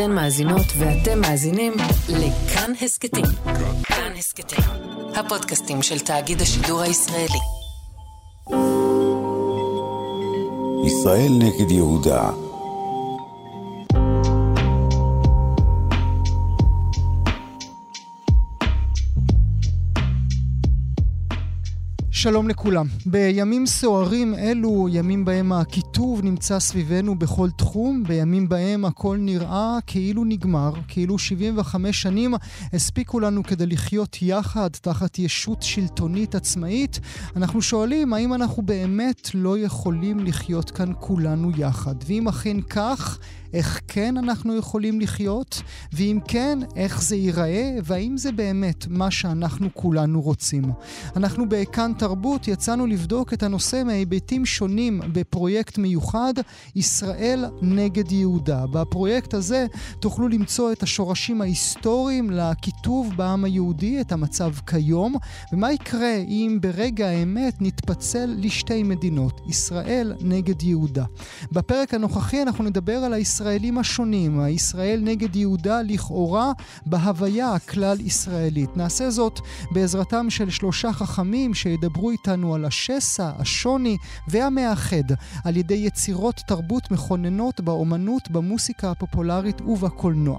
אתן מאזינות ואתם מאזינים לכאן הסכתים. כאן הסכתים, הפודקאסטים של תאגיד השידור הישראלי. ישראל נגד יהודה שלום לכולם. בימים סוערים אלו, ימים בהם הקיטוב נמצא סביבנו בכל תחום, בימים בהם הכל נראה כאילו נגמר, כאילו 75 שנים הספיקו לנו כדי לחיות יחד תחת ישות שלטונית עצמאית, אנחנו שואלים האם אנחנו באמת לא יכולים לחיות כאן כולנו יחד. ואם אכן כך, איך כן אנחנו יכולים לחיות, ואם כן, איך זה ייראה, והאם זה באמת מה שאנחנו כולנו רוצים. אנחנו בכאן תרבות יצאנו לבדוק את הנושא מהיבטים שונים בפרויקט מיוחד, ישראל נגד יהודה. בפרויקט הזה תוכלו למצוא את השורשים ההיסטוריים לקיטוב בעם היהודי, את המצב כיום, ומה יקרה אם ברגע האמת נתפצל לשתי מדינות, ישראל נגד יהודה. בפרק הנוכחי אנחנו נדבר על הישראל הישראלים השונים, הישראל נגד יהודה לכאורה בהוויה הכלל-ישראלית. נעשה זאת בעזרתם של שלושה חכמים שידברו איתנו על השסע, השוני והמאחד, על ידי יצירות תרבות מכוננות באומנות, במוסיקה הפופולרית ובקולנוע.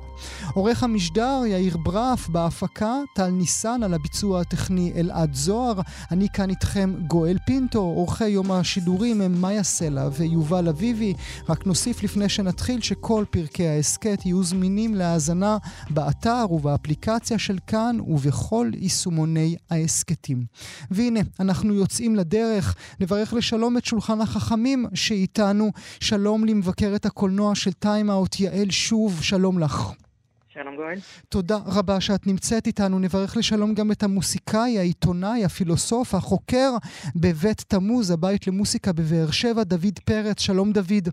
עורך המשדר יאיר ברף בהפקה, טל ניסן על הביצוע הטכני אלעד זוהר. אני כאן איתכם גואל פינטו, עורכי יום השידורים הם מאיה סלע ויובל אביבי. רק נוסיף לפני שנתחיל שכל פרקי ההסכת יהיו זמינים להאזנה באתר ובאפליקציה של כאן ובכל יישומוני ההסכתים. והנה, אנחנו יוצאים לדרך. נברך לשלום את שולחן החכמים שאיתנו. שלום למבקרת הקולנוע של טיים-אאוט יעל שוב, שלום לך. שלום גואל. תודה רבה שאת נמצאת איתנו. נברך לשלום גם את המוסיקאי, העיתונאי, הפילוסוף, החוקר בבית תמוז, הבית למוסיקה בבאר שבע, דוד פרץ. שלום דוד.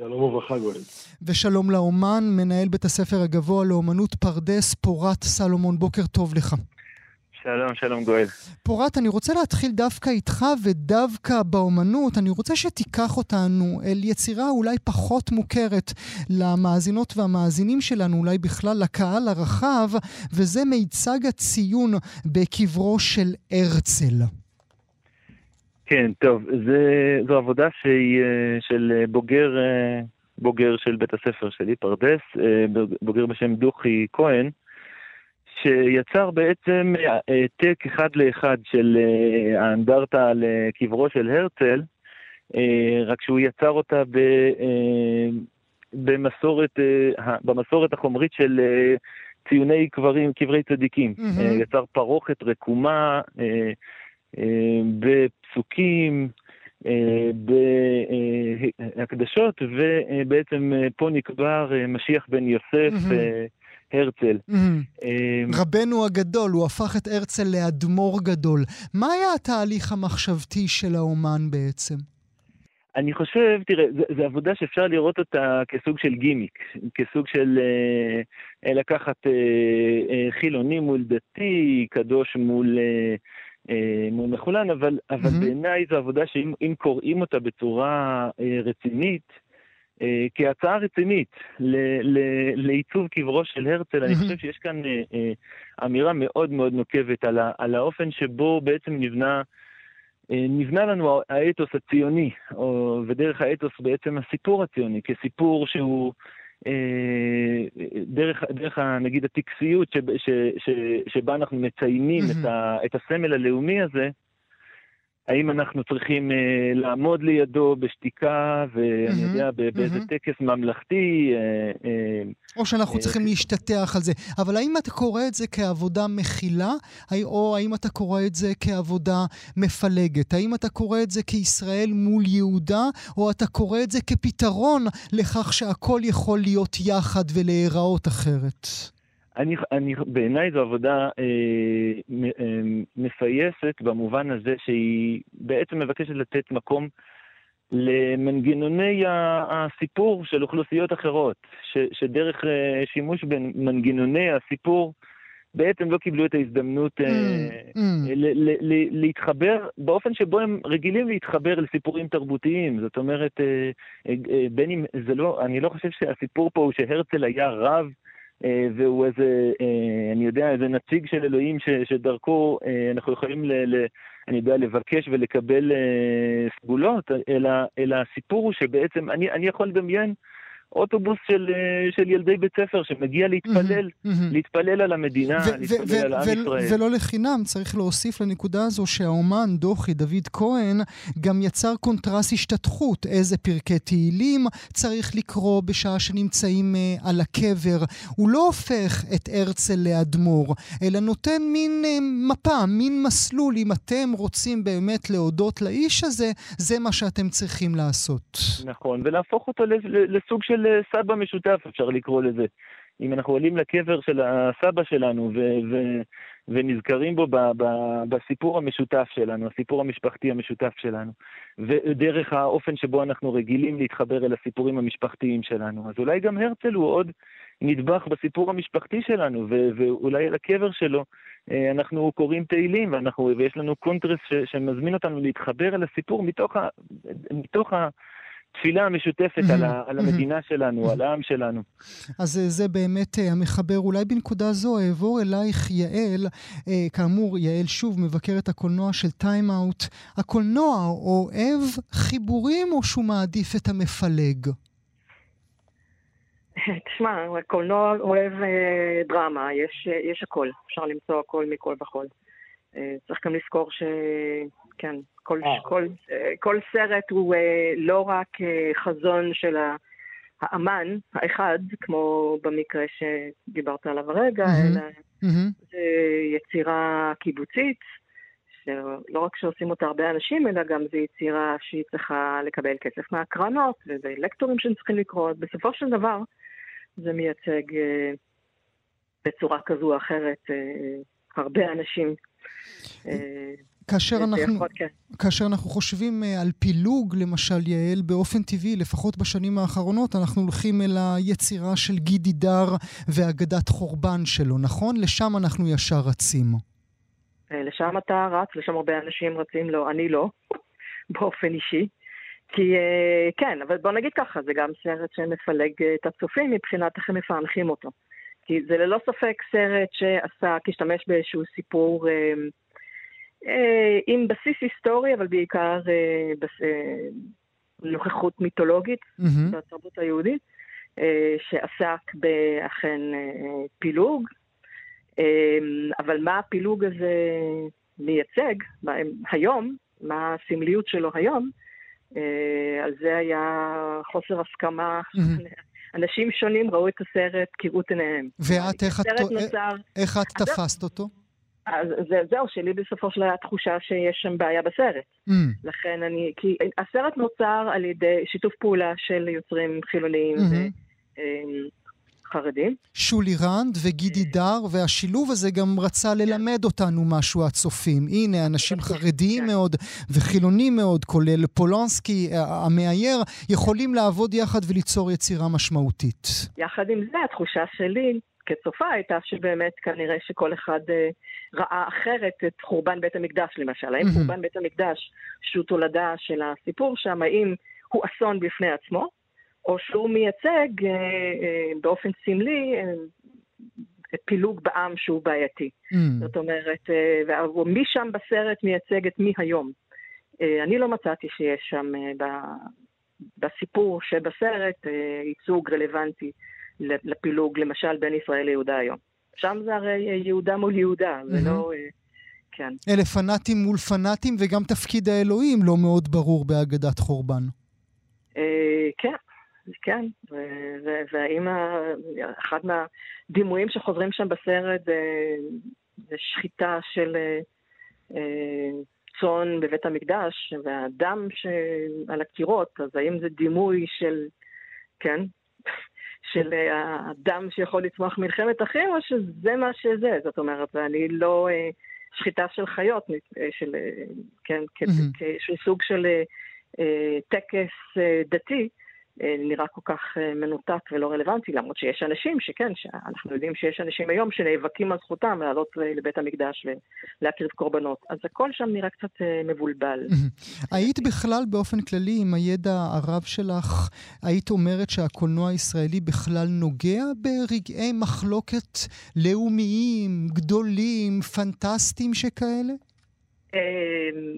שלום וברכה גואל. ושלום לאומן, מנהל בית הספר הגבוה לאומנות פרדס, פורת סלומון. בוקר טוב לך. שלום, שלום גואל. פורת, אני רוצה להתחיל דווקא איתך ודווקא באומנות. אני רוצה שתיקח אותנו אל יצירה אולי פחות מוכרת למאזינות והמאזינים שלנו, אולי בכלל לקהל הרחב, וזה מיצג הציון בקברו של הרצל. כן, טוב, זה, זו עבודה שהיא אה, של אה, בוגר, אה, בוגר של בית הספר שלי, פרדס, בוגר בשם דוכי כהן, שיצר בעצם העתק אחד לאחד של האנדרטה לקברו של הרצל, רק שהוא יצר אותה ב, במסורת, במסורת החומרית של ציוני קברים, קברי צדיקים. Mm-hmm. יצר פרוכת רקומה. בפסוקים, אה, בהקדשות, ובעצם אה, פה נקבר אה, משיח בן יוסף. הרצל. רבנו הגדול, הוא הפך את הרצל לאדמו"ר גדול. מה היה התהליך המחשבתי של האומן בעצם? אני חושב, תראה, זו עבודה שאפשר לראות אותה כסוג של גימיק, כסוג של אה, לקחת אה, אה, חילוני מול דתי, קדוש מול אה, אה, מול מחולן, אבל, אבל mm-hmm. בעיניי זו עבודה שאם קוראים אותה בצורה אה, רצינית, אה, כהצעה רצינית ל, ל, לעיצוב קברו של הרצל. אני חושב שיש כאן אה, אה, אמירה מאוד מאוד נוקבת על, ה, על האופן שבו בעצם נבנה, אה, נבנה לנו האתוס הציוני, או, ודרך האתוס בעצם הסיפור הציוני, כסיפור שהוא... אה, דרך, דרך נגיד הטקסיות שב, ש, ש, שבה אנחנו מציינים. את, ה, את הסמל הלאומי הזה, האם אנחנו צריכים אה, לעמוד לידו בשתיקה, ואני mm-hmm, יודע, באיזה mm-hmm. טקס ממלכתי. אה, אה, או שאנחנו אה, צריכים להשתטח על זה. אבל האם אתה קורא את זה כעבודה מכילה, או האם אתה קורא את זה כעבודה מפלגת? האם אתה קורא את זה כישראל מול יהודה, או אתה קורא את זה כפתרון לכך שהכל יכול להיות יחד ולהיראות אחרת? אני, אני, בעיניי זו עבודה אה, אה, מפייסת במובן הזה שהיא בעצם מבקשת לתת מקום למנגנוני הסיפור של אוכלוסיות אחרות, ש, שדרך אה, שימוש במנגנוני הסיפור בעצם לא קיבלו את ההזדמנות mm, mm. להתחבר באופן שבו הם רגילים להתחבר לסיפורים תרבותיים. זאת אומרת, בין אם זה לא, אני לא חושב שהסיפור פה הוא שהרצל היה רב. והוא איזה, אני יודע, איזה נציג של אלוהים ש, שדרכו אנחנו יכולים, ל, ל, אני יודע, לבקש ולקבל סגולות, אלא, אלא הסיפור הוא שבעצם, אני, אני יכול לדמיין אוטובוס של, אה, של ילדי בית ספר שמגיע להתפלל, mm-hmm, mm-hmm. להתפלל על המדינה, ו- להתפלל ו- על עם ישראל. ולא לחינם, צריך להוסיף לנקודה הזו שהאומן דוחי, דוד כהן, גם יצר קונטרס השתתחות, איזה פרקי תהילים צריך לקרוא בשעה שנמצאים uh, על הקבר. הוא לא הופך את הרצל לאדמו"ר, אלא נותן מין uh, מפה, מין מסלול. אם אתם רוצים באמת להודות לאיש הזה, זה מה שאתם צריכים לעשות. נכון, ולהפוך אותו לסוג של... של אה, סבא משותף, אפשר לקרוא לזה. אם אנחנו עולים לקבר של הסבא שלנו ו- ו- ונזכרים בו ב- ב- בסיפור המשותף שלנו, הסיפור המשפחתי המשותף שלנו, ודרך האופן שבו אנחנו רגילים להתחבר אל הסיפורים המשפחתיים שלנו, אז אולי גם הרצל הוא עוד נדבך בסיפור המשפחתי שלנו, ו- ואולי על הקבר שלו אה, אנחנו קוראים תהילים, ואנחנו, ויש לנו קונטרס ש- שמזמין אותנו להתחבר אל הסיפור מתוך, ה- מתוך ה- התפילה המשותפת על, ה, על המדינה שלנו, על העם שלנו. אז אה, זה באמת אה, המחבר. אולי בנקודה זו אעבור אלייך, יעל. אה, כאמור, יעל שוב מבקרת הקולנוע של טיים אאוט. הקולנוע אוהב חיבורים או שהוא מעדיף את המפלג? תשמע, הקולנוע אוהב אה, דרמה, יש, יש הכל, אפשר למצוא הכל מכל וכל. אה, צריך גם לזכור ש... כן, כל, אה. כל, אה, כל סרט הוא אה, לא רק חזון של האמן האחד, כמו במקרה שדיברת עליו הרגע. אלא. זה יצירה קיבוצית, שלא רק שעושים אותה הרבה אנשים, אלא גם זו יצירה שהיא צריכה לקבל כסף מהקרנות, וזה לקטורים שהם צריכים לקרוא. בסופו של דבר, זה מייצג בצורה כזו או אחרת הרבה אנשים. כאשר אנחנו, כן. כאשר אנחנו חושבים uh, על פילוג, למשל, יעל, באופן טבעי, לפחות בשנים האחרונות, אנחנו הולכים אל היצירה של גידי דר ואגדת חורבן שלו, נכון? לשם אנחנו ישר רצים. אה, לשם אתה רץ, לשם הרבה אנשים רצים, לא, אני לא, באופן אישי. כי כן, אבל בוא נגיד ככה, זה גם סרט שמפלג את הצופים מבחינת איך הם מפענחים אותו. כי זה ללא ספק סרט שעשה, השתמש באיזשהו סיפור... Uh, אה, עם בסיס היסטורי, אבל בעיקר אה, בס... אה, נוכחות מיתולוגית mm-hmm. בתרבות היהודית, שעסק באכן פילוג. אבל מה הפילוג הזה מייצג היום, מה הסמליות שלו היום, על זה היה חוסר הסכמה. Mm-hmm. אנשים שונים ראו את הסרט כראות עיניהם. ואת, איך את, נוצר... איך את תפסת אותו? אז זה, זהו, שלי בסופו של דבר תחושה שיש שם בעיה בסרט. Mm. לכן אני, כי הסרט נוצר על ידי שיתוף פעולה של יוצרים חילוניים mm-hmm. וחרדים. שולי רנד וגידי דר, והשילוב הזה גם רצה ללמד אותנו משהו, הצופים. הנה, אנשים חרדיים כן. מאוד וחילונים מאוד, כולל פולונסקי, המאייר, יכולים לעבוד יחד וליצור יצירה משמעותית. יחד עם זה, התחושה שלי כצופה הייתה שבאמת כנראה שכל אחד אה, ראה אחרת את חורבן בית המקדש למשל. האם חורבן בית המקדש שהוא תולדה של הסיפור שם, האם הוא אסון בפני עצמו, או שהוא מייצג אה, אה, באופן סמלי אה, פילוג בעם שהוא בעייתי. Mm. זאת אומרת, מי שם בסרט מייצג את מי היום. אני לא מצאתי שיש שם בסיפור שבסרט ייצוג רלוונטי לפילוג, למשל, בין ישראל ליהודה היום. שם זה הרי יהודה מול יהודה, זה לא... אה, כן. אלה פנאטים מול פנאטים, וגם תפקיד האלוהים לא מאוד ברור בהגדת חורבן. כן, כן. והאם אחד מהדימויים שחוזרים שם בסרט זה שחיטה של אה, צאן בבית המקדש, והדם על הקירות, אז האם זה דימוי של, כן, של אה, שיכול לצמוח מלחמת אחים, או שזה מה שזה. זאת אומרת, ואני לא אה, שחיטה של חיות, אה, של, כן, mm-hmm. של סוג של טקס דתי, אה, נראה כל כך אה, מנותק ולא רלוונטי, למרות שיש אנשים שכן, אנחנו יודעים שיש אנשים היום שנאבקים על זכותם לעלות לבית המקדש ולהקריב קורבנות. אז הכל שם נראה קצת אה, מבולבל. היית בכלל באופן כללי, עם הידע הרב שלך, היית אומרת שהקולנוע הישראלי בכלל נוגע ברגעי מחלוקת לאומיים, גדולים, פנטסטיים שכאלה?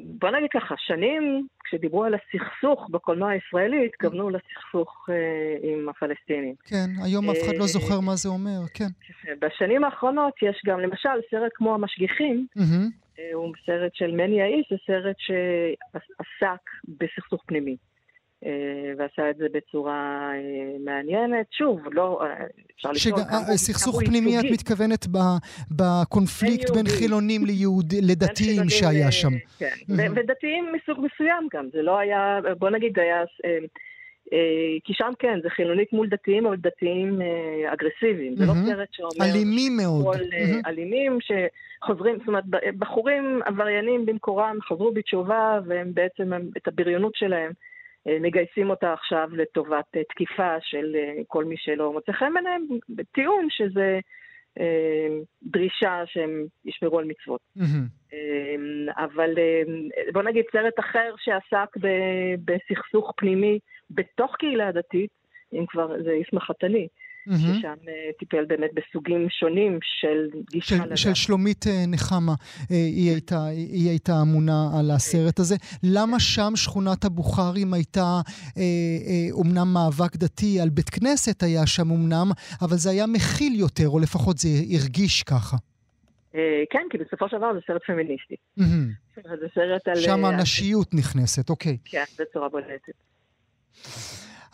בוא נגיד ככה, שנים כשדיברו על הסכסוך בקולנוע הישראלי, התכוונו לסכסוך אה, עם הפלסטינים. כן, היום אף אחד לא אה, זוכר מה זה אומר, כן. בשנים האחרונות יש גם, למשל, סרט כמו המשגיחים, אה, הוא סרט של מני האיש, זה סרט שעסק בסכסוך פנימי. אה, ועשה את זה בצורה אה, מעניינת. שוב, לא, אה, אפשר לשאול. סכסוך פנימי, את מתכוונת בקונפליקט בין חילונים לדתיים שהיה שם. כן, ודתיים מסוג מסוים גם. זה לא היה, בוא נגיד, היה... כי שם כן, זה חילונית מול דתיים, אבל דתיים אגרסיביים. זה לא סרט שאומר... אלימים מאוד. אלימים שחוזרים, זאת אומרת, בחורים עבריינים במקורם חזרו בתשובה, והם בעצם, את הבריונות שלהם מגייסים אותה עכשיו לטובת אה, תקיפה של אה, כל מי שלא מוצא חן בעיניהם, בטיעון שזה דרישה שהם ישמרו על מצוות. Mm-hmm. אבל בוא נגיד סרט אחר שעסק בסכסוך פנימי בתוך קהילה דתית, אם כבר זה איש מחתני, mm-hmm. ששם uh, טיפל באמת בסוגים שונים של גישה לדת. של שלומית uh, נחמה, uh, היא, הייתה, היא הייתה אמונה על הסרט הזה. למה שם שכונת הבוכרים הייתה אומנם מאבק דתי על בית כנסת היה שם אומנם, אבל זה היה מכיל יותר, או לפחות זה הרגיש ככה. כן, כי בסופו של דבר זה סרט פמיניסטי. זה סרט על... שם הנשיות נכנסת, אוקיי. כן, בצורה בולטת.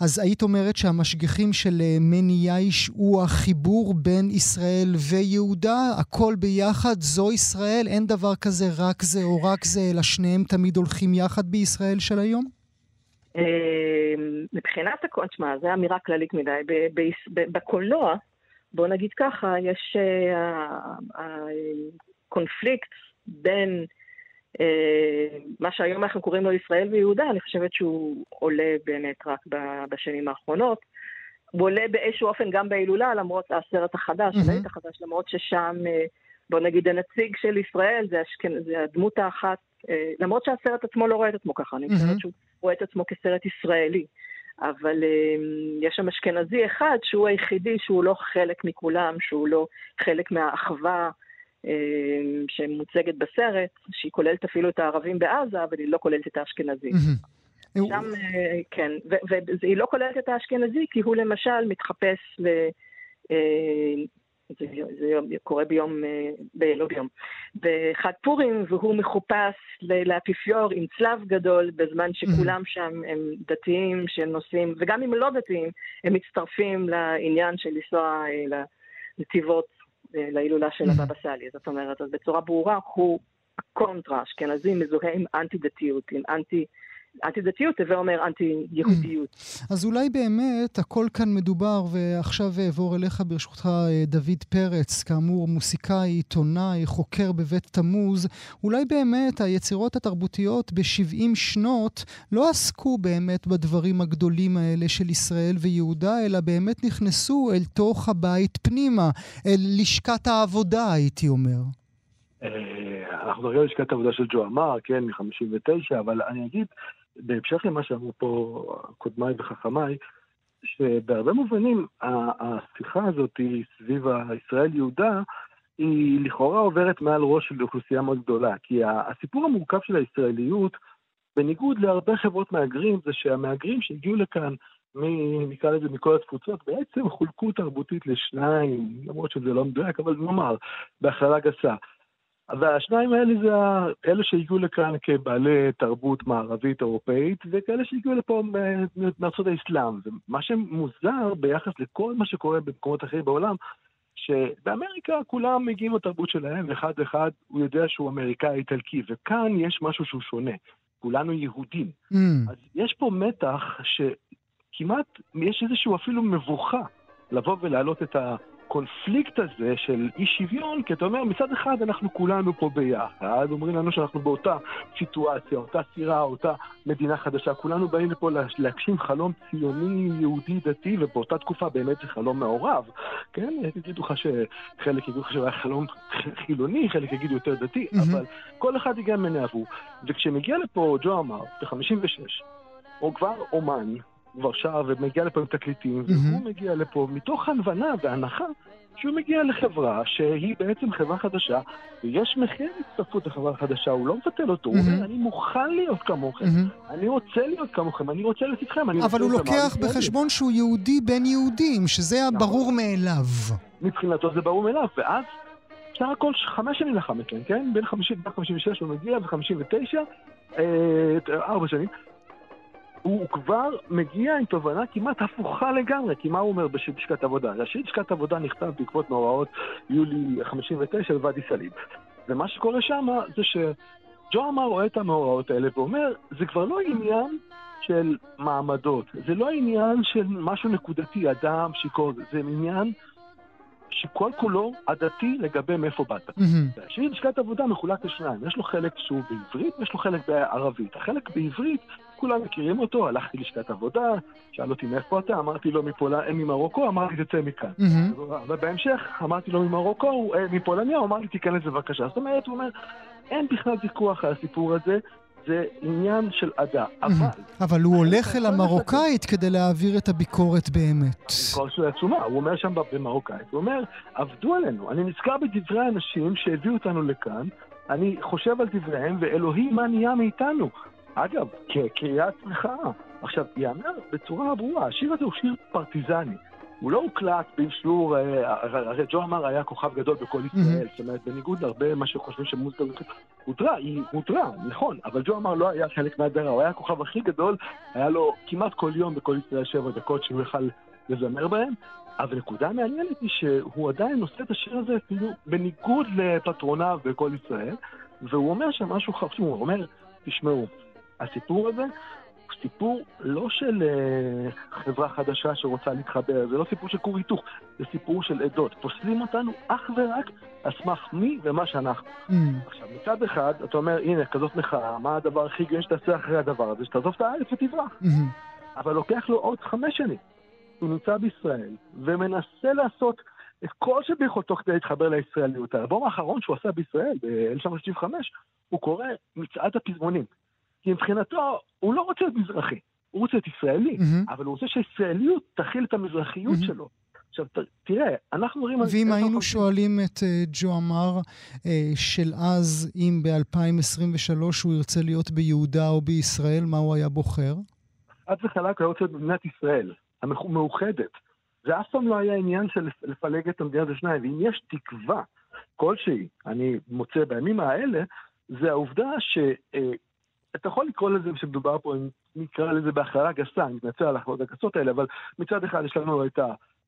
אז היית אומרת שהמשגיחים של אה, מני יאיש הוא החיבור בין ישראל ויהודה, הכל ביחד, זו ישראל, אין דבר כזה רק זה או רק זה, אלא שניהם תמיד הולכים יחד בישראל של היום? אמ, מבחינת הקונט, תשמע, זו אמירה כללית מדי. בקולנוע, בוא נגיד ככה, יש אה, בין אה, מה שהיום אנחנו קוראים לו ישראל ויהודה, אני חושבת שהוא עולה באמת רק בשנים האחרונות. הוא עולה באיזשהו אופן גם בהילולה, למרות הסרט החדש, mm-hmm. החדש, למרות ששם, אה, בוא נגיד, הנציג של ישראל זה, השכן, זה הדמות האחת, אה, למרות שהסרט עצמו לא רואה את עצמו ככה, אני חושבת mm-hmm. שהוא רואה את עצמו כסרט ישראלי. אבל יש שם אשכנזי אחד שהוא היחידי שהוא לא חלק מכולם, שהוא לא חלק מהאחווה שמוצגת בסרט, שהיא כוללת אפילו את הערבים בעזה, אבל היא לא כוללת את האשכנזים. שם, אה, כן, והיא לא כוללת את האשכנזי, כי הוא למשל מתחפש ל... אה, זה, זה קורה ביום, אה, ב, לא ביום, בחג פורים, והוא מחופש לאפיפיור עם צלב גדול, בזמן שכולם שם הם דתיים שהם נוסעים, וגם אם לא דתיים, הם מצטרפים לעניין של לנסוע לנתיבות להילולה של הבבא סאלי. זאת אומרת, אז בצורה ברורה הוא הקונטרה, אשכנזי מזוהה עם אנטי-דתיות, עם אנטי... אנטי-דתיות, הווה אומר אנטי-יהודיות. אז אולי באמת הכל כאן מדובר, ועכשיו אעבור אליך ברשותך דוד פרץ, כאמור מוסיקאי, עיתונאי, חוקר בבית תמוז, אולי באמת היצירות התרבותיות ב-70 שנות לא עסקו באמת בדברים הגדולים האלה של ישראל ויהודה, אלא באמת נכנסו אל תוך הבית פנימה, אל לשכת העבודה, הייתי אומר. אה, אנחנו על לשכת העבודה של ג'ו אמר, כן, מ-59, אבל אני אגיד, בהמשך למה שאמרו פה קודמיי וחכמיי, שבהרבה מובנים השיחה הזאת סביב הישראל-יהודה, היא לכאורה עוברת מעל ראש של אוכלוסייה מאוד גדולה. כי הסיפור המורכב של הישראליות, בניגוד להרבה חברות מהגרים, זה שהמהגרים שהגיעו לכאן, מ, נקרא לזה מכל התפוצות, בעצם חולקו תרבותית לשניים, למרות שזה לא מדויק, אבל נאמר, בהכללה גסה. והשניים האלה זה אלה שהגיעו לכאן כבעלי תרבות מערבית אירופאית, וכאלה שהגיעו לפה מארצות האסלאם. ומה שמוזר ביחס לכל מה שקורה במקומות אחרים בעולם, שבאמריקה כולם מגיעים לתרבות שלהם, ואחד אחד הוא יודע שהוא אמריקאי איטלקי, וכאן יש משהו שהוא שונה. כולנו יהודים. Mm. אז יש פה מתח שכמעט, יש איזשהו אפילו מבוכה לבוא ולהעלות את ה... הקונפליקט הזה של אי שוויון, כי אתה אומר, מצד אחד אנחנו כולנו פה ביחד, אומרים לנו שאנחנו באותה סיטואציה, אותה סירה, אותה מדינה חדשה, כולנו באים לפה להגשים חלום ציוני, יהודי, דתי, ובאותה תקופה באמת זה חלום מעורב, כן? יגידו לך שחלק יגידו לך שזה היה חלום חילוני, חלק יגידו יותר דתי, mm-hmm. אבל כל אחד הגיע מנהבו. וכשמגיע לפה ג'ו אמר, ב-56, הוא כבר אומן, כבר שר ומגיע לפה עם תקליטים, mm-hmm. והוא מגיע לפה מתוך הבנה והנחה שהוא מגיע לחברה שהיא בעצם חברה חדשה, ויש מחיר הצטרפות לחברה חדשה, הוא לא מבטל אותו, mm-hmm. הוא אומר, אני מוכן להיות כמוכם, mm-hmm. אני רוצה להיות כמוכם, אני רוצה להיות איתכם, אבל הוא לוקח בחשבון שהוא יהודי בין יהודים, שזה נכון. ברור מאליו. מבחינתו זה ברור מאליו, ואז בסך הכל חמש שנים לאחר מכן, כן? בין 56 הוא מגיע ו-59, אה, ארבע שנים. הוא כבר מגיע עם תובנה כמעט הפוכה לגמרי, כי מה הוא אומר בשיר לשכת עבודה? השיר לשכת עבודה נכתב בעקבות מאורעות יולי 59 בוואדי סאליב. ומה שקורה שם זה שג'ו אמר רואה את המאורעות האלה ואומר, זה כבר לא עניין של מעמדות, זה לא עניין של משהו נקודתי, אדם, שיכור, זה עניין שכל כולו עדתי לגבי מאיפה באת. והשיר לשכת עבודה מחולק לשניים, יש לו חלק שהוא בעברית ויש לו חלק בערבית. החלק בעברית כולם מכירים אותו, הלכתי לשכת עבודה, שאל אותי מאיפה אתה, אמרתי לו מפולניה, ממרוקו, אמרתי תצא מכאן. ובהמשך אמרתי לו ממרוקו, מפולניה, הוא אמר לי תיכנס בבקשה. זאת אומרת, הוא אומר, אין בכלל ויכוח על הסיפור הזה. זה עניין של עדה, אבל... אבל הוא הולך אל המרוקאית כדי להעביר את הביקורת באמת. ביקורת שלו עצומה, הוא אומר שם במרוקאית, הוא אומר, עבדו עלינו. אני נזכר בדברי האנשים שהביאו אותנו לכאן, אני חושב על דבריהם, ואלוהים מה נהיה מאיתנו. אגב, כקריאת מחאה. עכשיו, ייאמר בצורה ברורה, השיר הזה הוא שיר פרטיזני. הוא לא הוקלט באישור, אה, הרי ג'ו אמר היה כוכב גדול בכל ישראל, זאת אומרת, בניגוד להרבה מה שחושבים שמוזיקה הותרה, היא הותרה, נכון, אבל ג'ו אמר לא היה חלק מהדרה, הוא היה הכוכב הכי גדול, היה לו כמעט כל יום בכל ישראל שבע דקות שהוא יכל לזמר בהם, אבל נקודה מעניינת היא שהוא עדיין עושה את השיר הזה כאילו בניגוד לפטרוניו בכל ישראל, והוא אומר שם משהו חשוב, הוא אומר, תשמעו, הסיפור הזה הוא סיפור לא של uh, חברה חדשה שרוצה להתחבר, זה לא סיפור של כור היתוך, זה סיפור של עדות. פוסלים אותנו אך ורק על סמך מי ומה שאנחנו. Mm. עכשיו, מצד אחד, אתה אומר, הנה, כזאת מחאה, מה הדבר הכי גדול שתעשה אחרי הדבר הזה? שתעזוב את הארץ ותברח. Mm-hmm. אבל לוקח לו עוד חמש שנים. הוא נמצא בישראל, ומנסה לעשות את כל שביכולתו כדי להתחבר לישראליות. האלבום האחרון שהוא עשה בישראל, ב-1965, הוא קורא מצעד הפזמונים. כי מבחינתו, הוא לא רוצה להיות מזרחי, הוא רוצה להיות ישראלי, mm-hmm. אבל הוא רוצה שהישראליות תכיל את המזרחיות mm-hmm. שלו. עכשיו, תראה, אנחנו רואים... ואם היינו שואלים את uh, ג'ו אמר uh, של אז, אם ב-2023 הוא ירצה להיות ביהודה או בישראל, מה הוא היה בוחר? עד וחלק הוא היה רוצה להיות במדינת ישראל, המאוחדת. זה אף פעם לא היה עניין של לפלג את המדינה לשניים, ואם יש תקווה כלשהי, אני מוצא בימים האלה, זה העובדה ש... אתה יכול לקרוא לזה שמדובר פה, נקרא לזה בהכללה גסה, אני מתנצל על ההכללות הגסות האלה, אבל מצד אחד יש לנו את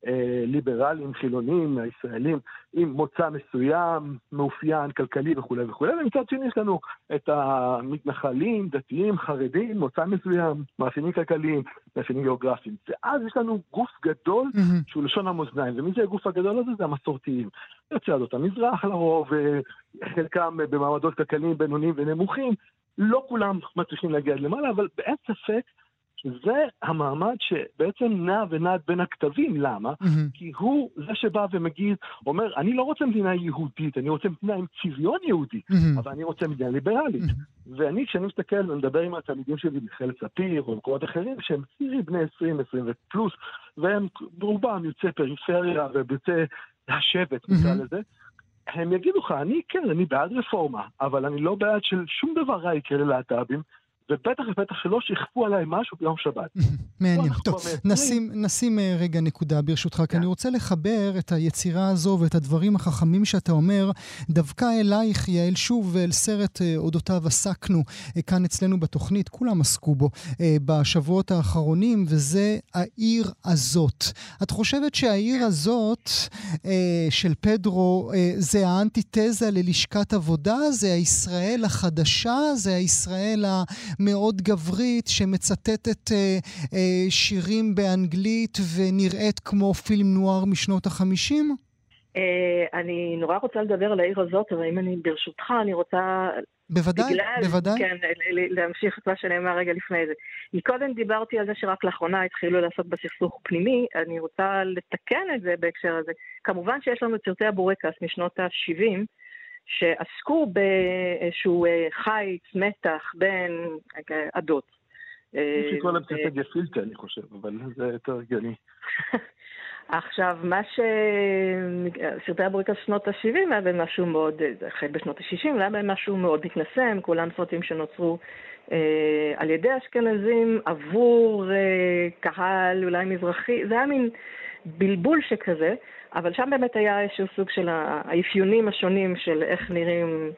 הליברלים, חילונים, הישראלים, עם מוצא מסוים, מאופיין, כלכלי וכולי וכולי, ומצד שני יש לנו את המתנחלים, דתיים, חרדים, מוצא מסוים, מאפיינים כלכליים, מאפיינים גיאוגרפיים. ואז יש לנו גוף גדול mm-hmm. שהוא לשון המאזניים, ומי זה הגוף הגדול הזה? זה המסורתיים. יוצא עדות המזרח לרוב, חלקם במעמדות כלכליים בינוניים ונמוכים, לא כולם מצליחים להגיע עד למעלה, אבל אין ספק שזה המעמד שבעצם נע ונד בין הכתבים, למה? Mm-hmm. כי הוא זה שבא ומגיד, אומר, אני לא רוצה מדינה יהודית, אני רוצה מדינה עם צביון יהודי, mm-hmm. אבל אני רוצה מדינה ליברלית. Mm-hmm. ואני, כשאני מסתכל ומדבר עם התלמידים שלי במכללת ספיר או במקומות אחרים, שהם צעירים בני 20, 20 ופלוס, והם רובם יוצאי פריפריה ויוצאי השבט, נקרא mm-hmm. לזה, הם יגידו לך, אני כן, אני בעד רפורמה, אבל אני לא בעד של שום דבר רע יקרה ללהט"בים, ובטח ובטח שלא שיכפו עליי משהו ביום שבת. מעניין. טוב, נשים, נשים אה, רגע נקודה ברשותך, כי כן. אני רוצה לחבר את היצירה הזו ואת הדברים החכמים שאתה אומר, דווקא אלייך, יעל, שוב, אל סרט אה, אודותיו עסקנו אה, כאן אצלנו בתוכנית, כולם עסקו בו בשבועות האחרונים, וזה העיר הזאת. את חושבת שהעיר הזאת של פדרו זה האנטיתזה ללשכת עבודה? זה הישראל החדשה? זה הישראל ה... מאוד גברית שמצטטת אה, אה, שירים באנגלית ונראית כמו פילם נוער משנות החמישים? אני נורא רוצה לדבר על העיר הזאת, אבל אם אני ברשותך, אני רוצה... בוודאי, בגלל, בוודאי. כן, להמשיך את מה שנאמר רגע לפני זה. קודם דיברתי על זה שרק לאחרונה התחילו לעסוק בסכסוך פנימי, אני רוצה לתקן את זה בהקשר הזה. כמובן שיש לנו את סרטי הבורקס משנות ה-70, שעסקו באיזשהו חיץ, מתח בין עדות. יש לקרוא להם קצת גפילטה, אני חושב, אבל זה יותר הגיוני. עכשיו, מה ש... סרטי הבוריקה של שנות ה-70 היה בהם משהו מאוד, החל בשנות ה-60, היה בהם משהו מאוד מתנשם, כולם סרטים שנוצרו אה, על ידי אשכנזים עבור אה, קהל אולי מזרחי, זה היה מין בלבול שכזה, אבל שם באמת היה איזשהו סוג של האפיונים השונים של איך נראים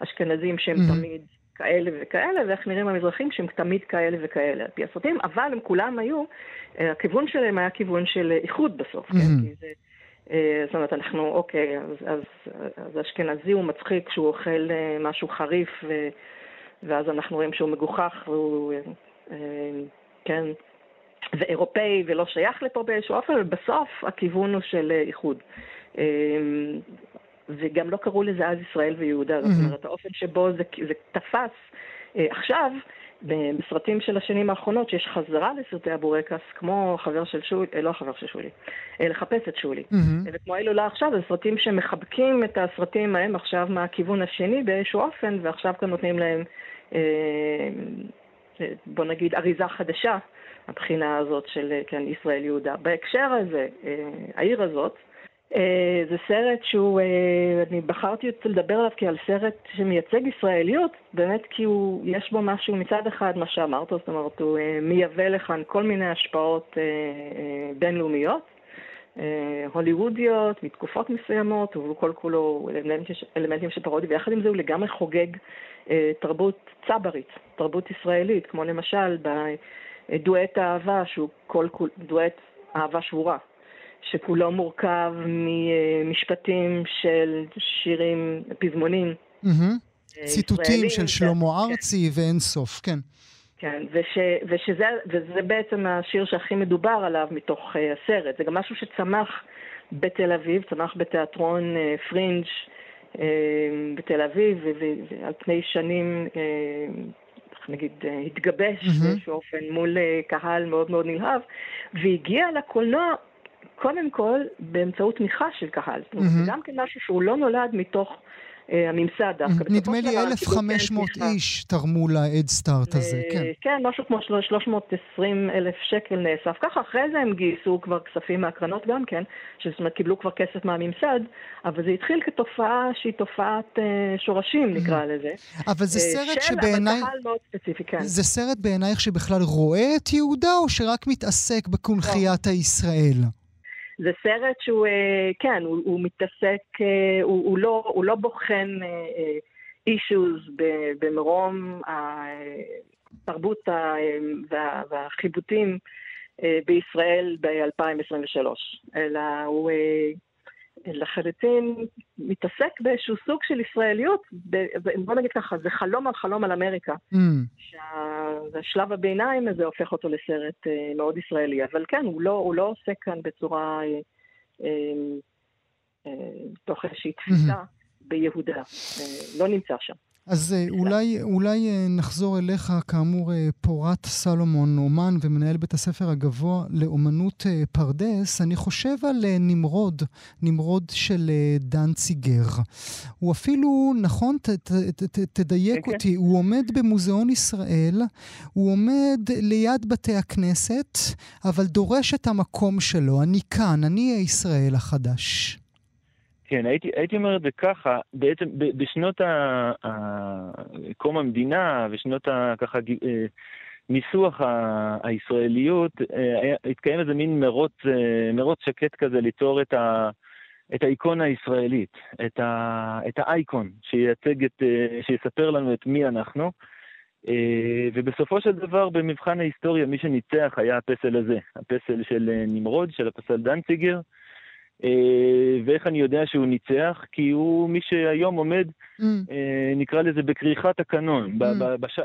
האשכנזים שהם mm-hmm. תמיד כאלה וכאלה, ואיך נראים המזרחים שהם תמיד כאלה וכאלה על פי הסרטים, אבל הם כולם היו, אה, הכיוון שלהם היה כיוון של איחוד בסוף, כן? mm-hmm. כן? כי זה, אה, זאת אומרת, אנחנו, אוקיי, אז, אז, אז אשכנזי הוא מצחיק כשהוא אוכל אה, משהו חריף, ו, ואז אנחנו רואים שהוא מגוחך, והוא, כן, ואירופאי ולא שייך לפה באיזשהו אופן, ובסוף הכיוון הוא של איחוד. וגם לא קראו לזה אז ישראל ויהודה, זאת אומרת, האופן שבו זה, זה תפס. אה, עכשיו, בסרטים של השנים האחרונות, שיש חזרה לסרטי הבורקס, כמו חבר של שולי, אה, לא חבר של שולי, אה, לחפש את שולי. Mm-hmm. וכמו ההילולה עכשיו, זה סרטים שמחבקים את הסרטים ההם עכשיו מהכיוון השני באיזשהו אופן, ועכשיו כאן נותנים להם, אה, בוא נגיד, אריזה חדשה, הבחינה הזאת של כן, ישראל יהודה. בהקשר הזה, אה, העיר הזאת, אה, זה סרט שהוא, אה, אני בחרתי לדבר עליו כעל סרט שמייצג ישראליות, באמת כי הוא, יש בו משהו מצד אחד, מה שאמרת, זאת אומרת, הוא אה, מייבא לכאן כל מיני השפעות בינלאומיות, הוליוודיות, מתקופות מסוימות, הוא כל כולו אלמנטים, אלמנטים של פרודיה, ויחד עם זה הוא לגמרי חוגג תרבות צברית, תרבות ישראלית, כמו למשל בדואט האהבה, שהוא כל כול, דואט אהבה שבורה. שכולו מורכב ממשפטים של שירים, פזמונים. Mm-hmm. ציטוטים של שלמה כן. ארצי כן. ואין סוף, כן. כן, וש, ושזה, וזה בעצם השיר שהכי מדובר עליו מתוך uh, הסרט. זה גם משהו שצמח בתל אביב, צמח בתיאטרון uh, פרינג' uh, בתל אביב, ועל פני שנים, uh, נגיד, uh, התגבש mm-hmm. באיזשהו אופן מול uh, קהל מאוד מאוד נלהב, והגיע לקולנוע קודם כל באמצעות תמיכה של קהל. זאת אומרת, זה גם כן משהו שהוא לא נולד מתוך אה, הממסד דווקא. נדמה לי 1,500 איש תרמו להדסטארט הזה, אה, כן. כן, משהו כמו 320 אלף שקל נאסף. ככה, אחרי זה הם גייסו כבר כספים מהקרנות גם כן, זאת אומרת, קיבלו כבר כסף מהממסד, אבל זה התחיל כתופעה שהיא תופעת אה, שורשים, נקרא לזה. אבל זה סרט שבעיניי... של, אבל מאוד ספציפי, כן. זה סרט בעינייך שבכלל רואה את יהודה, או שרק מתעסק בקונכיית לא. הישראל? זה סרט שהוא, אה, כן, הוא, הוא מתעסק, אה, הוא, הוא, לא, הוא לא בוחן אישוז אה, במרום התרבות וה, והחיבוטים בישראל ב-2023, אלא הוא לחלוטין מתעסק באיזשהו סוג של ישראליות, בוא נגיד ככה, זה חלום על חלום על אמריקה. Mm. שהשלב הביניים הזה הופך אותו לסרט אה, מאוד ישראלי, אבל כן, הוא לא, הוא לא עושה כאן בצורה, אה, אה, תוך איזושהי תפיסה mm-hmm. ביהודה, לא נמצא שם. אז אה, אולי, אולי אה, נחזור אליך, כאמור, אה, פורת סלומון, אומן ומנהל בית הספר הגבוה לאומנות פרדס. אני חושב על נמרוד, נמרוד של דנציגר. הוא אפילו, נכון, ת, ת, ת, ת, תדייק כן, אותי, כן. הוא עומד במוזיאון ישראל, הוא עומד ליד בתי הכנסת, אבל דורש את המקום שלו. אני כאן, אני הישראל החדש. כן, הייתי, הייתי אומר את זה ככה, בעצם בשנות ה, קום המדינה ושנות ה, ככה אה, ניסוח הישראליות, אה, היה, התקיים איזה מין מרוץ, אה, מרוץ שקט כזה ליצור את, ה, את האיקונה הישראלית, את, ה, את האייקון שייצג את, שיספר לנו את מי אנחנו. ובסופו של דבר, במבחן ההיסטוריה, מי שניצח היה הפסל הזה, הפסל של נמרוד, של הפסל דנציגר. אה, ואיך אני יודע שהוא ניצח? כי הוא מי שהיום עומד, mm. אה, נקרא לזה, בכריכת הקנון, mm.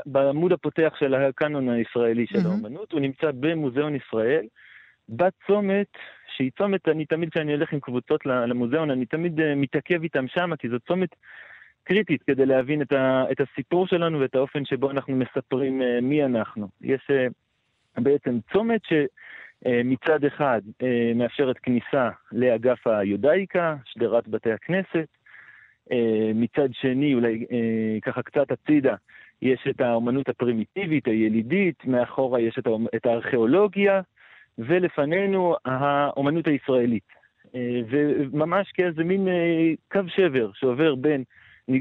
בעמוד הפותח של הקנון הישראלי של mm-hmm. האומנות. הוא נמצא במוזיאון ישראל, בצומת שהיא צומת, אני תמיד כשאני הולך עם קבוצות למוזיאון, אני תמיד uh, מתעכב איתם שם, כי זו צומת קריטית כדי להבין את, ה, את הסיפור שלנו ואת האופן שבו אנחנו מספרים מי אנחנו. יש בעצם צומת שמצד אחד uh, מאפשרת כניסה לאגף היודאיקה, שדרת בתי הכנסת, uh, מצד שני, אולי ככה קצת הצידה, יש את האומנות הפרימיטיבית, הילידית, מאחורה יש את, הארכיאולוגיה, ולפנינו האומנות הישראלית. אה, וממש כאיזה מין אה, קו שבר שעובר בין אה,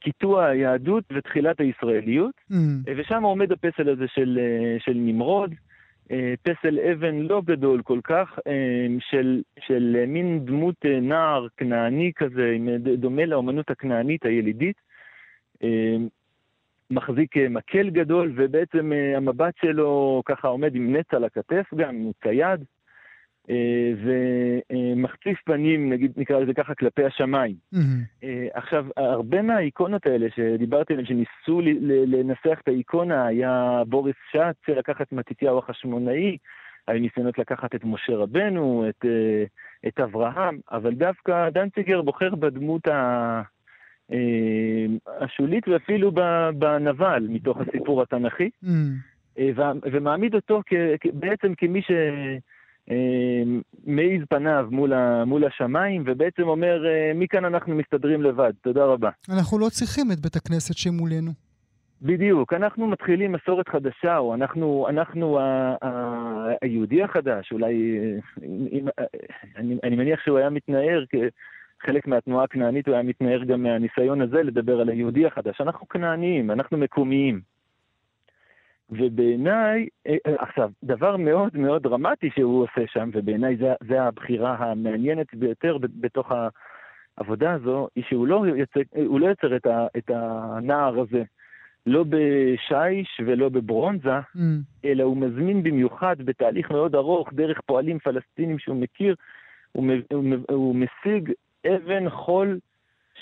קיטוע היהדות ותחילת הישראליות, mm. ושם עומד הפסל הזה של, של נמרוד, פסל אבן לא גדול כל כך, של, של מין דמות נער כנעני כזה, דומה לאומנות הכנענית הילידית. מחזיק אה, מקל גדול, ובעצם אה, המבט שלו ככה עומד עם נץ על הכתף גם, הוא צייד, אה, ומחציף פנים, נגיד, נקרא לזה ככה, כלפי השמיים. Mm-hmm. עכשיו, הרבה מהאיקונות האלה שדיברתי עליהן, שניסו לנסח את האיקונה, היה בוריס שץ לקח את מתתיהו החשמונאי, היו ניסיונות לקחת את משה רבנו, את, את אברהם, אבל דווקא דנציגר בוחר בדמות ה... אה, השולית ואפילו בנבל, מתוך הסיפור התנ"כי, mm. אה, ומעמיד אותו בעצם כמי ש... אה, מעיז פניו מול, ה, מול השמיים, ובעצם אומר, מכאן אנחנו מסתדרים לבד, תודה רבה. אנחנו לא צריכים את בית הכנסת שמולנו. בדיוק, אנחנו מתחילים מסורת חדשה, או אנחנו, אנחנו ה, ה, היהודי החדש, אולי, אני, אני מניח שהוא היה מתנער חלק מהתנועה הכנענית הוא היה מתנער גם מהניסיון הזה לדבר על היהודי החדש. אנחנו כנעניים, אנחנו מקומיים. ובעיניי, אה, אה, עכשיו, דבר מאוד מאוד דרמטי שהוא עושה שם, ובעיניי זה הבחירה המעניינת ביותר בתוך העבודה הזו, היא שהוא לא יוצר, לא יוצר את, ה, את הנער הזה, לא בשיש ולא בברונזה, mm. אלא הוא מזמין במיוחד בתהליך מאוד ארוך, דרך פועלים פלסטינים שהוא מכיר, הוא, הוא, הוא משיג אבן חול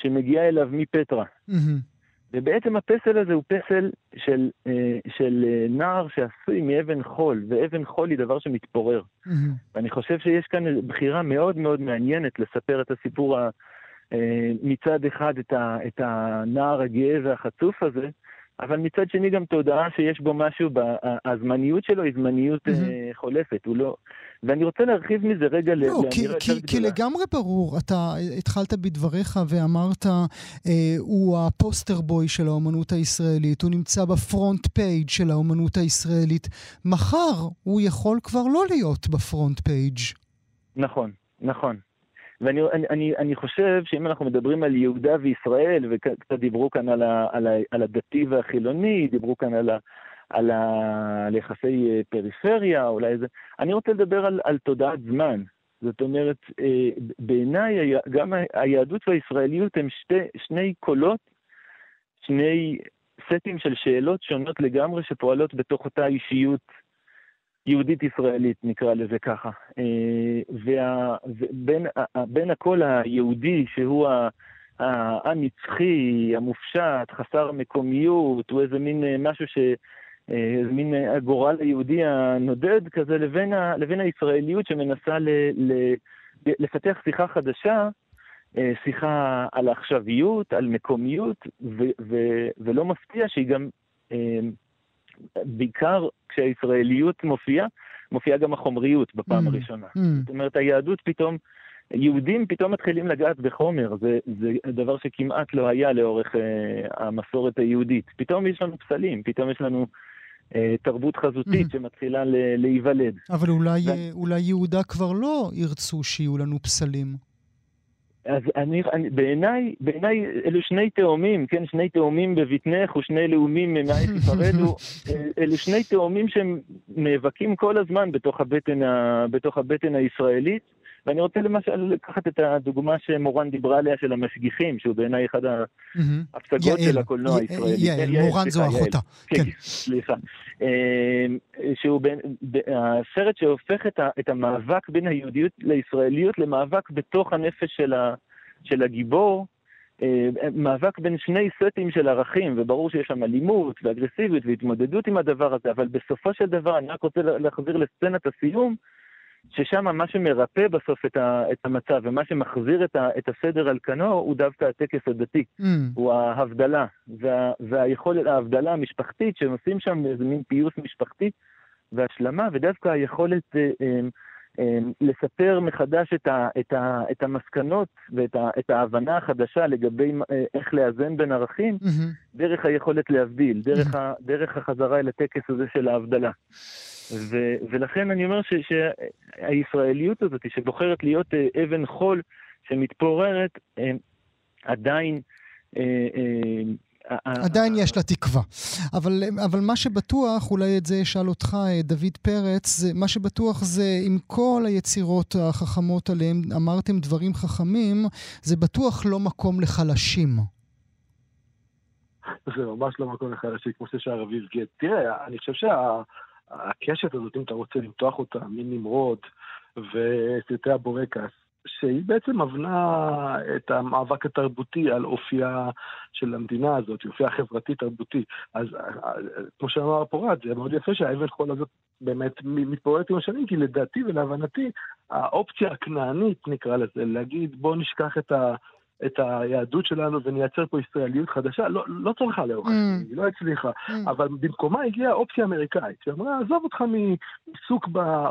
שמגיעה אליו מפטרה. Mm-hmm. ובעצם הפסל הזה הוא פסל של, אה, של אה, נער שעשוי מאבן חול, ואבן חול היא דבר שמתפורר. Mm-hmm. ואני חושב שיש כאן בחירה מאוד מאוד מעניינת לספר את הסיפור ה, אה, מצד אחד את, ה, את הנער הגאה והחצוף הזה, אבל מצד שני גם תודעה שיש בו משהו, הזמניות שלו היא זמניות mm-hmm. חולפת, הוא לא... ואני רוצה להרחיב מזה רגע לא, לאמירה כי, יותר כי, גדולה. כי לגמרי ברור, אתה התחלת בדבריך ואמרת, אה, הוא ה poster boy של האומנות הישראלית, הוא נמצא ב front page של האומנות הישראלית. מחר הוא יכול כבר לא להיות ב front page. נכון, נכון. ואני אני, אני, אני חושב שאם אנחנו מדברים על יהודה וישראל, וקצת דיברו כאן על, ה, על, ה, על הדתי והחילוני, דיברו כאן על, ה, על, ה, על יחסי אה, פריפריה, אולי זה... אני רוצה לדבר על, על תודעת זמן. זאת אומרת, אה, בעיניי גם היהדות והישראליות הם שתי, שני קולות, שני סטים של שאלות שונות לגמרי שפועלות בתוך אותה אישיות יהודית-ישראלית, נקרא לזה ככה. אה, ובין הקול היהודי, שהוא הנצחי, המופשט, חסר מקומיות, הוא איזה מין משהו ש... אה, איזה מין הגורל היהודי הנודד כזה, לבין, ה, לבין הישראליות שמנסה ל, ל, לפתח שיחה חדשה, שיחה על העכשוויות, על מקומיות, ו, ו, ולא מפתיע שהיא גם בעיקר כשהישראליות מופיעה, מופיעה גם החומריות בפעם mm. הראשונה. Mm. זאת אומרת, היהדות פתאום, יהודים פתאום מתחילים לגעת בחומר, זה, זה דבר שכמעט לא היה לאורך אה, המסורת היהודית. פתאום יש לנו פסלים, פתאום יש לנו... אה, תרבות חזותית mm-hmm. שמתחילה להיוולד. אבל אולי, ו... אולי יהודה כבר לא ירצו שיהיו לנו פסלים. אז אני, אני, בעיניי, בעיניי אלו שני תאומים, כן, שני תאומים בבטנך ושני לאומים מאייך יפרדו, אלו שני תאומים שהם נאבקים כל הזמן בתוך הבטן, ה, בתוך הבטן הישראלית. ואני רוצה למשל לקחת את הדוגמה שמורן דיברה עליה של המשגיחים, שהוא בעיניי אחד ההפסגות של הקולנוע הישראלי. יעל, כן, מורן זו אחותה. כן, כן, סליחה. אמ, שהוא הסרט שהופך את המאבק בין היהודיות לישראליות למאבק בתוך הנפש של הגיבור. אה, מאבק בין שני סטים של ערכים, וברור שיש שם אלימות ואגרסיביות והתמודדות עם הדבר הזה, אבל בסופו של דבר, אני רק רוצה להחזיר לסצנת הסיום, ששם מה שמרפא בסוף את, ה, את המצב ומה שמחזיר את, ה, את הסדר על כנו הוא דווקא הטקס הדתי, mm. הוא ההבדלה, וה, והיכולת, ההבדלה המשפחתית שהם עושים שם איזה מין פיוס משפחתי והשלמה, ודווקא היכולת אה, אה, אה, לספר מחדש את, ה, את, ה, את המסקנות ואת ה, את ההבנה החדשה לגבי אה, איך לאזן בין ערכים, mm-hmm. דרך היכולת להבדיל, דרך, mm-hmm. ה, דרך החזרה אל הטקס הזה של ההבדלה. ו, ולכן אני אומר ש, שהישראליות הזאת, שבוחרת להיות אה, אבן חול שמתפוררת, אה, עדיין... אה, עדיין יש לה תקווה. אבל, אבל מה שבטוח, אולי את זה אשאל אותך, דוד פרץ, זה, מה שבטוח זה עם כל היצירות החכמות עליהן אמרתם דברים חכמים, זה בטוח לא מקום לחלשים. זה ממש לא מקום לחלשים, כמו ששר אביב גט. תראה, אני חושב שה... הקשת הזאת, אם אתה רוצה למתוח אותה מנמרוד וסרטי הבורקס, שהיא בעצם מבנה את המאבק התרבותי על אופייה של המדינה הזאת, אופייה החברתי-תרבותי. אז כמו שאמר פורת, זה מאוד יפה שהאבן חול הזאת באמת מתפוררת עם השנים, כי לדעתי ולהבנתי, האופציה הכנענית, נקרא לזה, להגיד בוא נשכח את ה... את היהדות שלנו ונייצר פה ישראליות חדשה, לא, לא צלחה לאורך mm. היא לא הצליחה. Mm. אבל במקומה הגיעה אופציה אמריקאית, שאמרה, עזוב אותך מעיסוק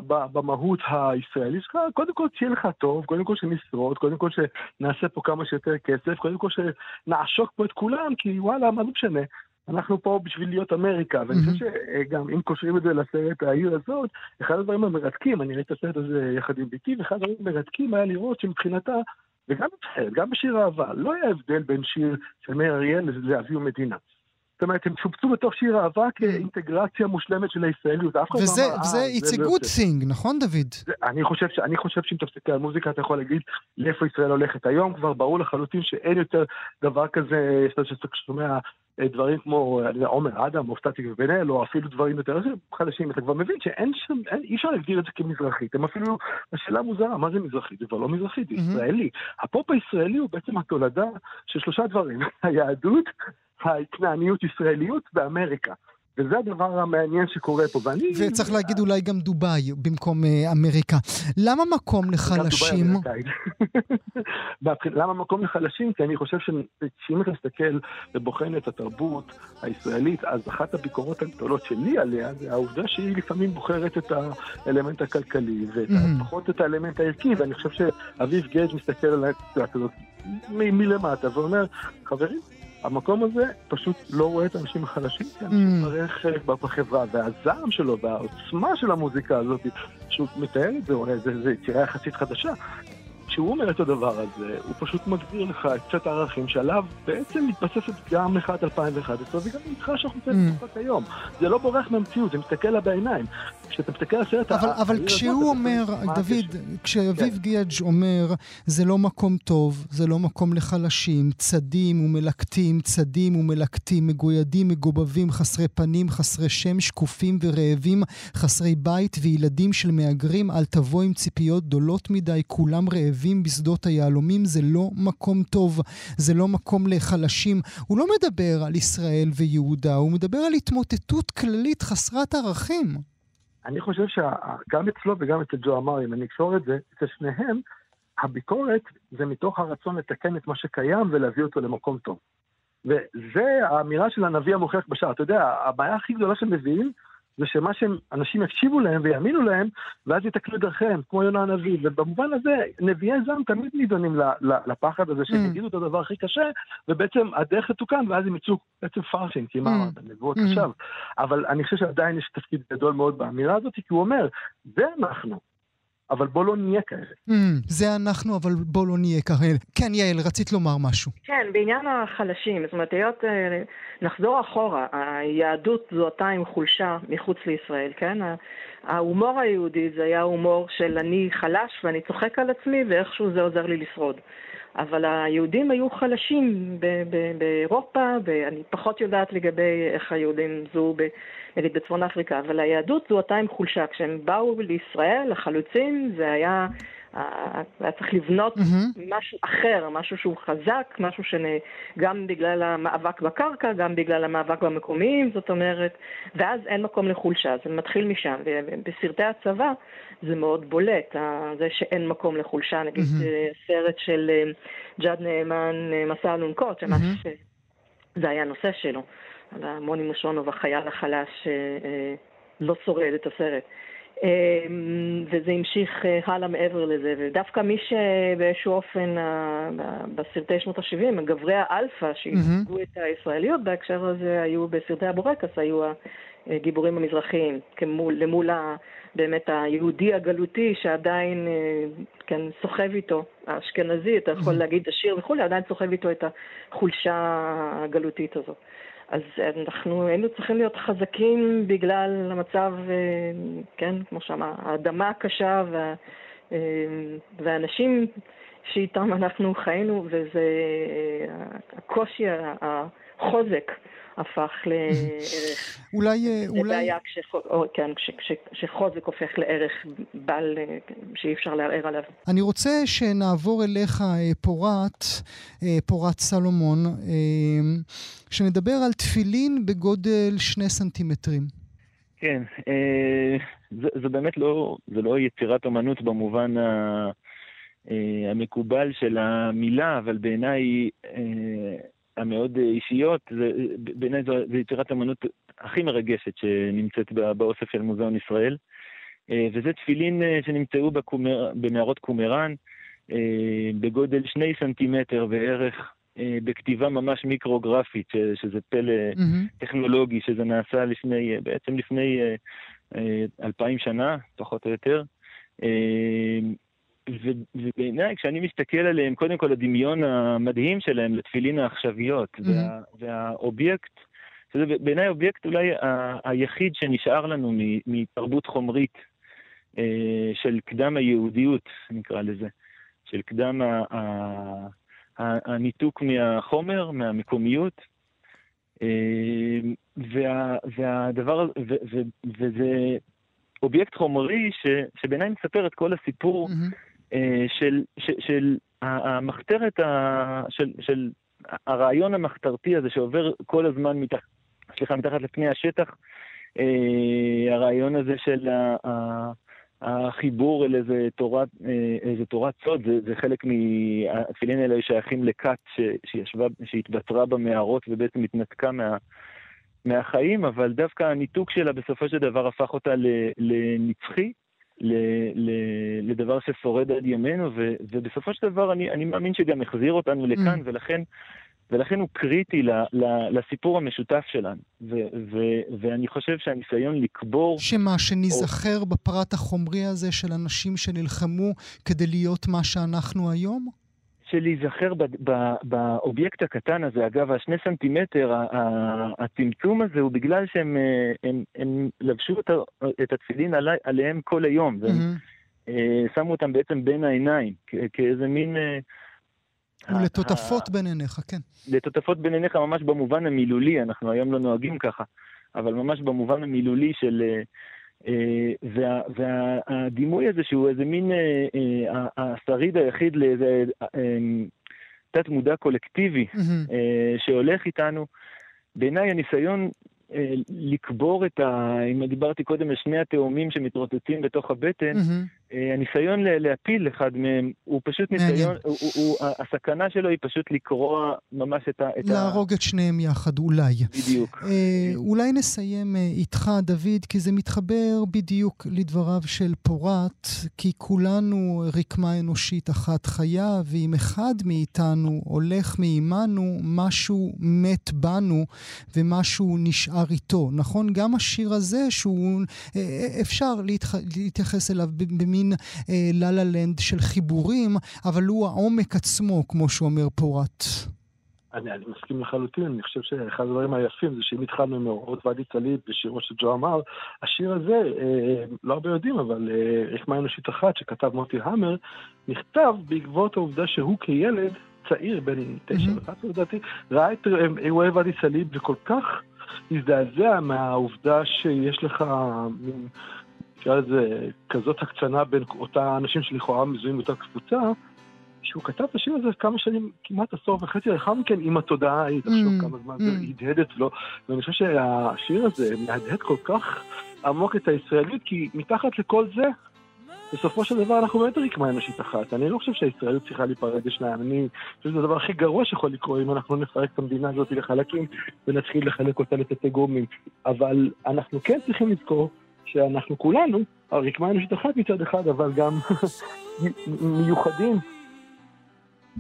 במהות הישראלית שלך, קודם כל שיהיה לך טוב, קודם כל שנשרוד, קודם כל שנעשה פה כמה שיותר כסף, קודם כל שנעשוק פה את כולם, כי וואלה, מה זה משנה? אנחנו פה בשביל להיות אמריקה, ואני חושב שגם אם קושרים את זה לסרט העיר הזאת, אחד הדברים המרתקים, אני ראיתי את הסרט הזה יחד עם ביתי, ואחד הדברים המרתקים היה לראות שמבחינתה וגם בסרט, גם בשיר אהבה, לא היה הבדל בין שיר של מאיר אריאל לאביהו מדינה. זאת אומרת, הם שופצו בתוך שיר אהבה כאינטגרציה מושלמת של הישראליות. אף אחד לא אמר, וזה, it's a good thing, נכון דוד? אני חושב, אני חושב שאם מסתכל על מוזיקה, אתה יכול להגיד לאיפה ישראל הולכת. היום כבר ברור לחלוטין שאין יותר דבר כזה, שאתה שומע אה, דברים כמו עומר אדם או סטטיק ובן אל, או אפילו דברים יותר חדשים, אתה כבר מבין שאין שם, אין, אי אפשר להגדיר את זה כמזרחית. הם אפילו, השאלה מוזרה, מה זה מזרחית? זה כבר לא מזרחית, זה ישראלי. הפופ הישראלי הוא בעצם התולדה של שלושה דברים, היהדות, ההתנעניות ישראליות באמריקה. וזה הדבר המעניין שקורה פה, ואני... וצריך להגיד אולי גם דובאי במקום uh, אמריקה. למה מקום לחלשים? למה מקום לחלשים? כי אני חושב שאם אתה מסתכל ובוחן את התרבות הישראלית, אז אחת הביקורות הגדולות שלי עליה זה העובדה שהיא לפעמים בוחרת את האלמנט הכלכלי, ופחות את האלמנט הערכי, ואני חושב שאביב גז מסתכל על הזאת מלמטה ואומר, חברים, המקום הזה פשוט לא רואה את האנשים החלשים כאן, mm. חלק בחברה, והזעם שלו והעוצמה של המוזיקה הזאת, שהוא מתאר את זה, זה יצירה יחסית חדשה, כשהוא אומר את הדבר הזה, הוא פשוט מגדיר לך את סט הערכים שעליו בעצם מתבססת גם מחאת 2011 וגם מחאה שאנחנו נמצאים mm. בתקופת היום. זה לא בורח מהמציאות, זה מסתכל לה בעיניים. כשאתה מסתכל על הסרט... אבל, אבל כשהוא אומר, דוד, כשאביב כן. גיאג' אומר, זה לא מקום טוב, זה לא מקום לחלשים, צדים ומלקטים, צדים ומלקטים, מגוידים, מגובבים, חסרי פנים, חסרי שם, שקופים ורעבים, חסרי בית וילדים של מהגרים, אל תבוא עם ציפיות גדולות מדי, כולם רעבים בשדות היהלומים, זה לא מקום טוב, זה לא מקום לחלשים. הוא לא מדבר על ישראל ויהודה, הוא מדבר על התמוטטות כללית חסרת ערכים. אני חושב שגם אצלו וגם אצל ג'ו אמר, אם אני אקשור את זה, אצל שניהם, הביקורת זה מתוך הרצון לתקן את מה שקיים ולהביא אותו למקום טוב. וזה האמירה של הנביא המוכיח בשער. אתה יודע, הבעיה הכי גדולה של נביאים זה שמה שאנשים יקשיבו להם ויאמינו להם, ואז יתקנו את דרכיהם, כמו יונה הנביא. ובמובן הזה, נביאי זעם תמיד נידונים לפחד הזה שהם mm. יגידו את הדבר הכי קשה, ובעצם הדרך תתוקן, ואז הם יצאו בעצם פרשים, כי מה mm. אמרת, נבואות mm. עכשיו. אבל אני חושב שעדיין יש תפקיד גדול מאוד באמירה הזאת, כי הוא אומר, זה אנחנו. אבל בוא לא נהיה כאלה. Mm, זה אנחנו, אבל בוא לא נהיה כאלה. כן, יעל, רצית לומר משהו. כן, בעניין החלשים, זאת אומרת, היות, אה, נחזור אחורה, היהדות זוהתה עם חולשה מחוץ לישראל, כן? ההומור היהודי זה היה הומור של אני חלש ואני צוחק על עצמי ואיכשהו זה עוזר לי לשרוד. אבל היהודים היו חלשים באירופה, ואני פחות יודעת לגבי איך היהודים זו נגיד בצפון אפריקה, אבל היהדות זוהתה עם חולשה. כשהם באו לישראל, החלוצים, זה היה היה צריך לבנות mm-hmm. משהו אחר, משהו שהוא חזק, משהו שגם בגלל המאבק בקרקע, גם בגלל המאבק במקומיים, זאת אומרת, ואז אין מקום לחולשה, זה מתחיל משם, ובסרטי הצבא זה מאוד בולט, זה שאין מקום לחולשה, נגיד mm-hmm. סרט של אה, ג'אד נאמן, אה, מסע אלונקות, mm-hmm. זה היה נושא שלו, על המוני מושונוב, החייל החלש לא שורד את הסרט. אמ, וזה המשיך אה, הלאה מעבר לזה, ודווקא מי שבאיזשהו אופן בסרטי שנות ה-70, גברי האלפא שייצגו את הישראליות בהקשר הזה היו בסרטי הבורקס, היו הגיבורים המזרחיים, כמול, למול ה, באמת היהודי הגלותי שעדיין אה, כן, סוחב איתו, האשכנזי, אתה יכול להגיד עשיר וכולי, עדיין סוחב איתו את החולשה הגלותית הזאת. אז אנחנו היינו צריכים להיות חזקים בגלל המצב, אה, כן, כמו שאמר, האדמה הקשה וה, אה, והאנשים שאיתם אנחנו חיינו, וזה אה, הקושי, החוזק. הפך לערך. אולי... אה, אולי... כן, כשחוזק הופך לערך בעל, שאי אפשר לערער עליו. אני רוצה שנעבור אליך, אה, פורת, אה, פורת סלומון, שנדבר על תפילין בגודל שני סנטימטרים. כן, זה, זה באמת לא, זה לא יצירת אמנות במובן ה... המקובל של המילה, אבל בעיניי המאוד אישיות, בעיניי זו, זו יצירת אמנות הכי מרגשת שנמצאת באוסף של מוזיאון ישראל. אה, וזה תפילין אה, שנמצאו בקומר, במערות קומראן, אה, בגודל שני סנטימטר בערך, בכתיבה ממש מיקרוגרפית, שזה פלא mm-hmm. טכנולוגי, שזה נעשה לפני, בעצם לפני אלפיים שנה, פחות או יותר. ובעיניי, כשאני מסתכל עליהם, קודם כל הדמיון המדהים שלהם לתפילין העכשוויות, mm-hmm. וה, והאובייקט, שזה בעיניי אובייקט אולי ה- היחיד שנשאר לנו מתרבות חומרית אה, של קדם היהודיות, נקרא לזה, של קדם ה- ה- ה- הניתוק מהחומר, מהמקומיות. אה, וה, והדבר, ו, ו, וזה אובייקט חומרי ש, שבעיניי מספר את כל הסיפור אהמ. אה, של, של, של המחתרת, של, של הרעיון המחתרתי הזה שעובר כל הזמן מתח, סליחה, מתחת לפני השטח, אה, הרעיון הזה של החיבור אל איזה תורת, אה, איזה תורת סוד, זה, זה חלק מהתפילין האלה שייכים לכת שישבה, שהתבצרה במערות ובעצם התנתקה מה... מהחיים, אבל דווקא הניתוק שלה בסופו של דבר הפך אותה לנצחי, ל, ל, לדבר ששורד עד ימינו, ו, ובסופו של דבר אני, אני מאמין שגם החזיר אותנו לכאן, mm. ולכן, ולכן הוא קריטי ל, ל, לסיפור המשותף שלנו. ו, ו, ואני חושב שהניסיון לקבור... שמה, שניזכר או... בפרט החומרי הזה של אנשים שנלחמו כדי להיות מה שאנחנו היום? של להיזכר באובייקט הקטן הזה. אגב, השני סנטימטר, הצמצום הזה הוא בגלל שהם אה, הם, הם לבשו את התפילין עלי, עליהם כל היום. והם mm-hmm. שמו אותם בעצם בין העיניים, כאיזה מין... אה, ולטוטפות בין עיניך, כן. לטוטפות בין עיניך ממש במובן המילולי, אנחנו היום לא נוהגים ככה, אבל ממש במובן המילולי של... אה, וה, והדימוי הזה שהוא איזה מין אה, אה, השריד היחיד לאיזה תת מודע קולקטיבי mm-hmm. שהולך איתנו, בעיניי הניסיון לקבור את ה... אם דיברתי קודם על שני התאומים שמתרוצצים בתוך הבטן, mm-hmm. הניסיון להפיל אחד מהם הוא פשוט ניסיון, הוא, הוא, הוא, הסכנה שלו היא פשוט לקרוע ממש את ה... את להרוג ה... את שניהם יחד, אולי. בדיוק. אה, אולי נסיים אה, איתך, דוד, כי זה מתחבר בדיוק לדבריו של פורת, כי כולנו רקמה אנושית אחת חיה, ואם אחד מאיתנו הולך מעימנו, משהו מת בנו ומשהו נשאר. איתו, נכון? גם השיר הזה, שהוא, אה, אה, אפשר להתח... להתייחס אליו במין לה לה לנד של חיבורים, אבל הוא העומק עצמו, כמו שאומר פורט. אני, אני מסכים לחלוטין, אני חושב שאחד הדברים היפים זה שאם התחלנו מאורות ואדי טליב בשירו של ג'ו אמר, השיר הזה, אה, לא הרבה יודעים, אבל אה, רקמה אנושית אחת שכתב מוטי המר, נכתב בעקבות העובדה שהוא כילד צעיר, בן תשע וחצי לדעתי, ראה את אירועי ואדי סאליב וכל כך הזדעזע מהעובדה שיש לך מין נקרא לזה, כזאת הקצנה בין אותה אנשים שלכאורה מזוהים באותה קבוצה, שהוא כתב את השיר הזה כמה שנים, כמעט עשור וחצי לאחר מכן, עם התודעה ההיא, תחשוב Mm, כמה זמן זה mm. הדהד אצלו, ואני חושב שהשיר הזה מהדהד כל כך עמוק את הישראליות, כי מתחת לכל זה, בסופו של דבר אנחנו באמת רקמה אנושית אחת. אני לא חושב שהישראליות צריכה להיפרד לשניים. אני חושב שזה הדבר הכי גרוע שיכול לקרות אם אנחנו נפרק את המדינה הזאת לחלקים ונתחיל לחלק אותה לתתי גורמים. אבל אנחנו כן צריכים לזכור שאנחנו כולנו, הרקמה אנושית אחת מצד אחד, אבל גם מיוחדים,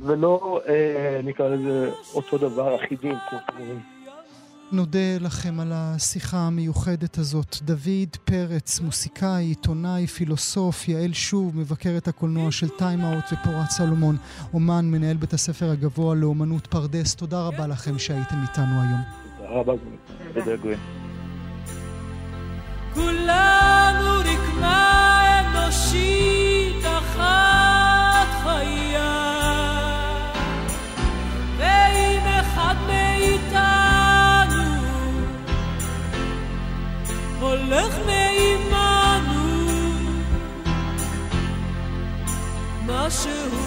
ולא אה, נקרא לזה אותו דבר, אחידים, כמו שאומרים. נודה לכם על השיחה המיוחדת הזאת. דוד פרץ, מוסיקאי, עיתונאי, פילוסוף, יעל שוב, מבקרת הקולנוע של טיים-אאוט ופורת סלומון, אומן, מנהל בית הספר הגבוה לאומנות פרדס. תודה רבה לכם שהייתם איתנו היום. תודה רבה, תודה. כולנו רקמה אנושית אחת חיה. ואם אחד מאיתנו הולך מעימנו משהו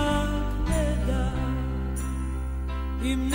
אם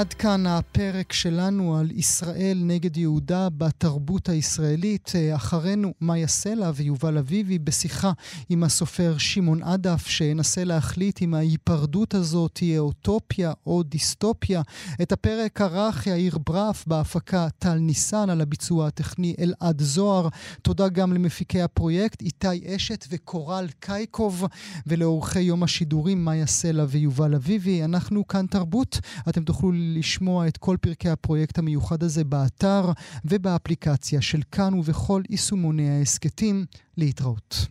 עד כאן הפרק שלנו על ישראל נגד יהודה בתרבות הישראלית. אה, אחרינו מאיה סלע ויובל אביבי בשיחה עם הסופר שמעון עדף, שינסה להחליט אם ההיפרדות הזאת תהיה אוטופיה או דיסטופיה. את הפרק ערך יאיר ברף בהפקה טל ניסן, על הביצוע הטכני אלעד זוהר. תודה גם למפיקי הפרויקט איתי אשת וקורל קייקוב, ולעורכי יום השידורים מאיה סלע ויובל אביבי. אנחנו כאן תרבות. אתם תוכלו לשמוע את כל פרקי הפרויקט המיוחד הזה באתר ובאפליקציה של כאן ובכל יישומוני ההסכתים. להתראות.